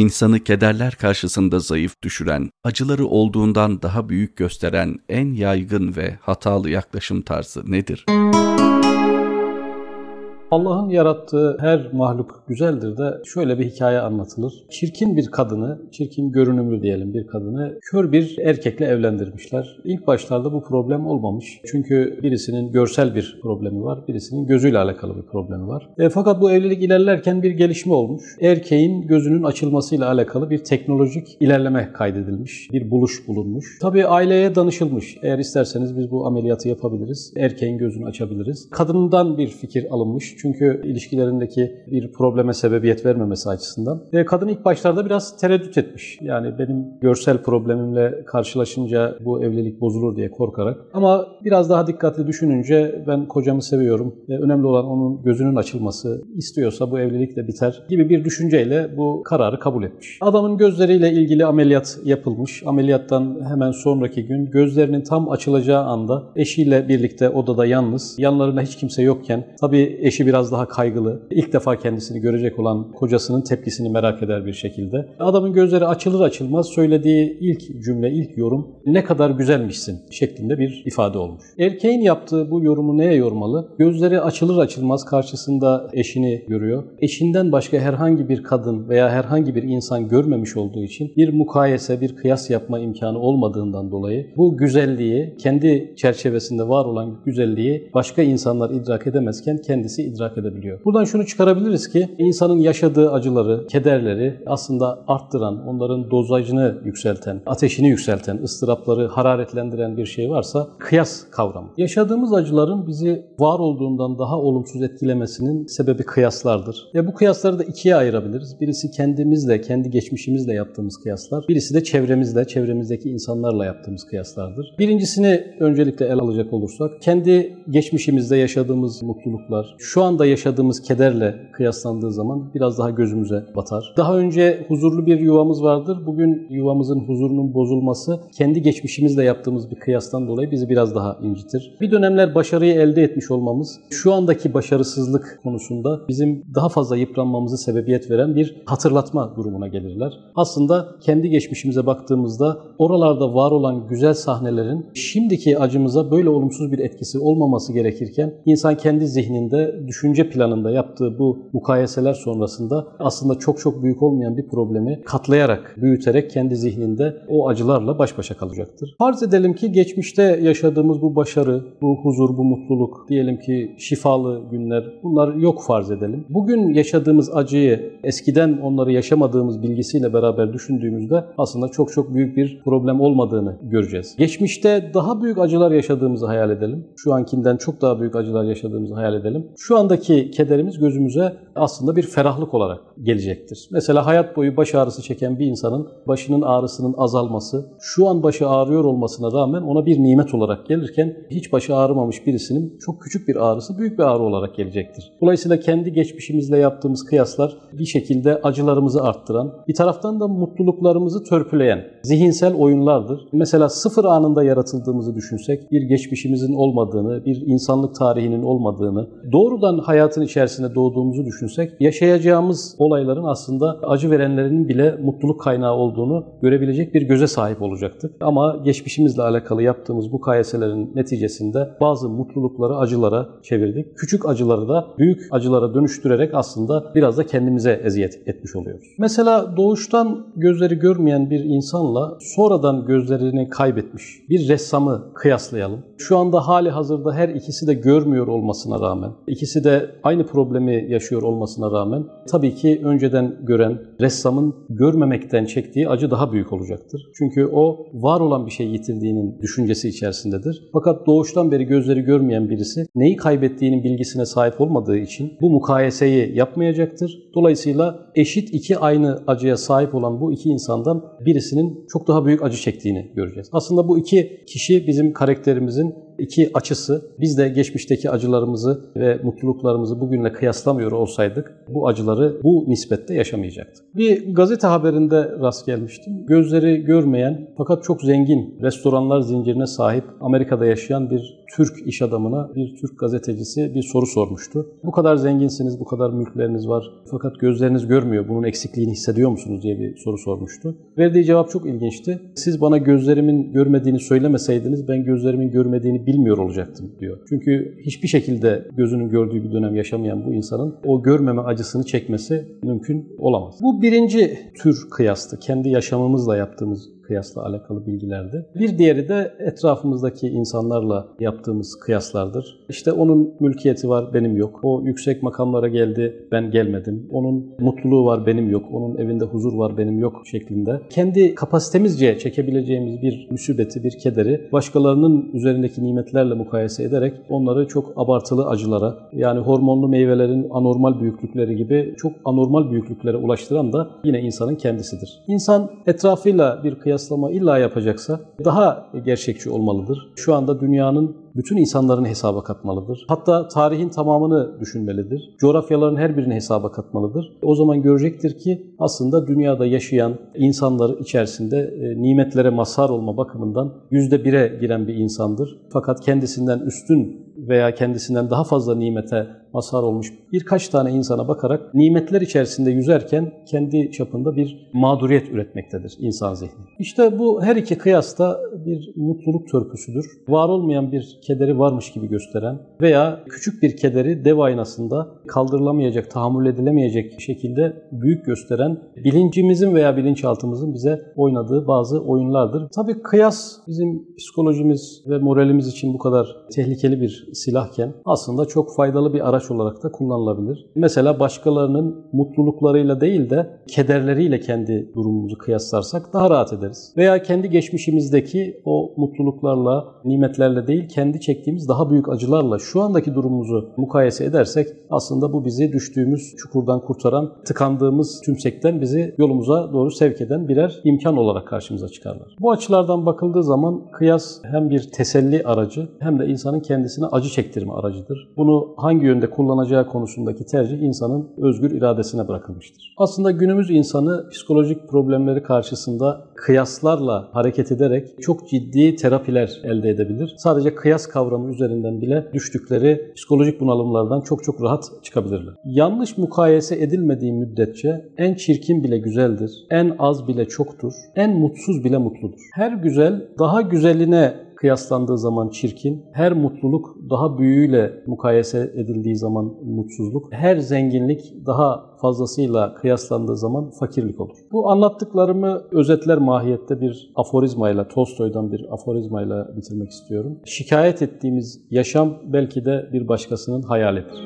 İnsanı kederler karşısında zayıf düşüren, acıları olduğundan daha büyük gösteren en yaygın ve hatalı yaklaşım tarzı nedir? Allah'ın yarattığı her mahluk güzeldir de şöyle bir hikaye anlatılır. Çirkin bir kadını, çirkin görünümlü diyelim bir kadını kör bir erkekle evlendirmişler. İlk başlarda bu problem olmamış. Çünkü birisinin görsel bir problemi var, birisinin gözüyle alakalı bir problemi var. E, fakat bu evlilik ilerlerken bir gelişme olmuş. Erkeğin gözünün açılmasıyla alakalı bir teknolojik ilerleme kaydedilmiş, bir buluş bulunmuş. Tabii aileye danışılmış. Eğer isterseniz biz bu ameliyatı yapabiliriz, erkeğin gözünü açabiliriz. Kadından bir fikir alınmış. Çünkü ilişkilerindeki bir probleme sebebiyet vermemesi açısından. Ve kadın ilk başlarda biraz tereddüt etmiş. Yani benim görsel problemimle karşılaşınca bu evlilik bozulur diye korkarak. Ama biraz daha dikkatli düşününce ben kocamı seviyorum. ve Önemli olan onun gözünün açılması. istiyorsa bu evlilik de biter gibi bir düşünceyle bu kararı kabul etmiş. Adamın gözleriyle ilgili ameliyat yapılmış. Ameliyattan hemen sonraki gün gözlerinin tam açılacağı anda eşiyle birlikte odada yalnız, yanlarında hiç kimse yokken tabii eşi biraz daha kaygılı. İlk defa kendisini görecek olan kocasının tepkisini merak eder bir şekilde. Adamın gözleri açılır açılmaz söylediği ilk cümle, ilk yorum ne kadar güzelmişsin şeklinde bir ifade olmuş. Erkeğin yaptığı bu yorumu neye yormalı? Gözleri açılır açılmaz karşısında eşini görüyor. Eşinden başka herhangi bir kadın veya herhangi bir insan görmemiş olduğu için bir mukayese, bir kıyas yapma imkanı olmadığından dolayı bu güzelliği, kendi çerçevesinde var olan güzelliği başka insanlar idrak edemezken kendisi idrak idrak edebiliyor. Buradan şunu çıkarabiliriz ki insanın yaşadığı acıları, kederleri aslında arttıran, onların dozajını yükselten, ateşini yükselten, ıstırapları hararetlendiren bir şey varsa kıyas kavramı. Yaşadığımız acıların bizi var olduğundan daha olumsuz etkilemesinin sebebi kıyaslardır. Ve bu kıyasları da ikiye ayırabiliriz. Birisi kendimizle, kendi geçmişimizle yaptığımız kıyaslar. Birisi de çevremizle, çevremizdeki insanlarla yaptığımız kıyaslardır. Birincisini öncelikle ele alacak olursak, kendi geçmişimizde yaşadığımız mutluluklar, şu anda yaşadığımız kederle kıyaslandığı zaman biraz daha gözümüze batar. Daha önce huzurlu bir yuvamız vardır. Bugün yuvamızın huzurunun bozulması kendi geçmişimizle yaptığımız bir kıyastan dolayı bizi biraz daha incitir. Bir dönemler başarıyı elde etmiş olmamız şu andaki başarısızlık konusunda bizim daha fazla yıpranmamızı sebebiyet veren bir hatırlatma durumuna gelirler. Aslında kendi geçmişimize baktığımızda oralarda var olan güzel sahnelerin şimdiki acımıza böyle olumsuz bir etkisi olmaması gerekirken insan kendi zihninde düşünce planında yaptığı bu mukayeseler sonrasında aslında çok çok büyük olmayan bir problemi katlayarak, büyüterek kendi zihninde o acılarla baş başa kalacaktır. Farz edelim ki geçmişte yaşadığımız bu başarı, bu huzur, bu mutluluk, diyelim ki şifalı günler bunlar yok farz edelim. Bugün yaşadığımız acıyı eskiden onları yaşamadığımız bilgisiyle beraber düşündüğümüzde aslında çok çok büyük bir problem olmadığını göreceğiz. Geçmişte daha büyük acılar yaşadığımızı hayal edelim. Şu ankinden çok daha büyük acılar yaşadığımızı hayal edelim. Şu andaki kederimiz gözümüze aslında bir ferahlık olarak gelecektir. Mesela hayat boyu baş ağrısı çeken bir insanın başının ağrısının azalması, şu an başı ağrıyor olmasına rağmen ona bir nimet olarak gelirken hiç başı ağrımamış birisinin çok küçük bir ağrısı büyük bir ağrı olarak gelecektir. Dolayısıyla kendi geçmişimizle yaptığımız kıyaslar bir şekilde acılarımızı arttıran, bir taraftan da mutluluklarımızı törpüleyen zihinsel oyunlardır. Mesela sıfır anında yaratıldığımızı düşünsek, bir geçmişimizin olmadığını, bir insanlık tarihinin olmadığını, doğrudan hayatın içerisinde doğduğumuzu düşünsek, yaşayacağımız olayların aslında acı verenlerinin bile mutluluk kaynağı olduğunu görebilecek bir göze sahip olacaktık. Ama geçmişimizle alakalı yaptığımız bu kayeselerin neticesinde bazı mutlulukları acılara çevirdik. Küçük acıları da büyük acılara dönüştürerek aslında biraz da kendimize eziyet etmiş oluyoruz. Mesela doğuştan gözleri görmeyen bir insanla sonradan gözlerini kaybetmiş bir ressamı kıyaslayalım. Şu anda hali hazırda her ikisi de görmüyor olmasına rağmen, ikisi de aynı problemi yaşıyor olmasına rağmen tabii ki önceden gören ressamın görmemekten çektiği acı daha büyük olacaktır. Çünkü o var olan bir şey yitirdiğinin düşüncesi içerisindedir. Fakat doğuştan beri gözleri görmeyen birisi neyi kaybettiğinin bilgisine sahip olmadığı için bu mukayeseyi yapmayacaktır. Dolayısıyla eşit iki aynı acıya sahip olan bu iki insandan birisinin çok daha büyük acı çektiğini göreceğiz. Aslında bu iki kişi bizim karakterimizin iki açısı. Biz de geçmişteki acılarımızı ve mutluluklarımızı bugünle kıyaslamıyor olsaydık bu acıları bu nispette yaşamayacaktık. Bir gazete haberinde rast gelmiştim. Gözleri görmeyen fakat çok zengin restoranlar zincirine sahip Amerika'da yaşayan bir Türk iş adamına bir Türk gazetecisi bir soru sormuştu. Bu kadar zenginsiniz, bu kadar mülkleriniz var fakat gözleriniz görmüyor. Bunun eksikliğini hissediyor musunuz diye bir soru sormuştu. Verdiği cevap çok ilginçti. Siz bana gözlerimin görmediğini söylemeseydiniz ben gözlerimin görmediğini bilmiyor olacaktım diyor. Çünkü hiçbir şekilde gözünün gördüğü bir dönem yaşamayan bu insanın o görmeme acısını çekmesi mümkün olamaz. Bu birinci tür kıyastı. Kendi yaşamımızla yaptığımız kıyasla alakalı bilgilerdi. Bir diğeri de etrafımızdaki insanlarla yaptığımız kıyaslardır. İşte onun mülkiyeti var, benim yok. O yüksek makamlara geldi, ben gelmedim. Onun mutluluğu var, benim yok. Onun evinde huzur var, benim yok şeklinde. Kendi kapasitemizce çekebileceğimiz bir müsibeti, bir kederi başkalarının üzerindeki nimetlerle mukayese ederek onları çok abartılı acılara, yani hormonlu meyvelerin anormal büyüklükleri gibi çok anormal büyüklüklere ulaştıran da yine insanın kendisidir. İnsan etrafıyla bir kıyas kıyaslama illa yapacaksa daha gerçekçi olmalıdır. Şu anda dünyanın bütün insanların hesaba katmalıdır. Hatta tarihin tamamını düşünmelidir. Coğrafyaların her birini hesaba katmalıdır. O zaman görecektir ki aslında dünyada yaşayan insanlar içerisinde e, nimetlere mazhar olma bakımından yüzde bire giren bir insandır. Fakat kendisinden üstün veya kendisinden daha fazla nimete mazhar olmuş birkaç tane insana bakarak nimetler içerisinde yüzerken kendi çapında bir mağduriyet üretmektedir insan zihni. İşte bu her iki kıyasta bir mutluluk törpüsüdür. Var olmayan bir kederi varmış gibi gösteren veya küçük bir kederi dev aynasında kaldırılamayacak, tahammül edilemeyecek şekilde büyük gösteren bilincimizin veya bilinçaltımızın bize oynadığı bazı oyunlardır. Tabii kıyas bizim psikolojimiz ve moralimiz için bu kadar tehlikeli bir silahken aslında çok faydalı bir araç olarak da kullanılabilir. Mesela başkalarının mutluluklarıyla değil de kederleriyle kendi durumumuzu kıyaslarsak daha rahat ederiz. Veya kendi geçmişimizdeki o mutluluklarla, nimetlerle değil kendi çektiğimiz daha büyük acılarla şu andaki durumumuzu mukayese edersek aslında bu bizi düştüğümüz çukurdan kurtaran, tıkandığımız tümsekten bizi yolumuza doğru sevk eden birer imkan olarak karşımıza çıkarlar. Bu açılardan bakıldığı zaman kıyas hem bir teselli aracı hem de insanın kendisine acı çektirme aracıdır. Bunu hangi yönde kullanacağı konusundaki tercih insanın özgür iradesine bırakılmıştır. Aslında günümüz insanı psikolojik problemleri karşısında kıyaslarla hareket ederek çok ciddi terapiler elde edebilir. Sadece kıyas kavramı üzerinden bile düştükleri psikolojik bunalımlardan çok çok rahat çıkabilirler. Yanlış mukayese edilmediği müddetçe en çirkin bile güzeldir, en az bile çoktur, en mutsuz bile mutludur. Her güzel daha güzeline kıyaslandığı zaman çirkin, her mutluluk daha büyüğüyle mukayese edildiği zaman mutsuzluk, her zenginlik daha fazlasıyla kıyaslandığı zaman fakirlik olur. Bu anlattıklarımı özetler mahiyette bir aforizmayla, Tolstoy'dan bir aforizmayla bitirmek istiyorum. Şikayet ettiğimiz yaşam belki de bir başkasının hayalidir.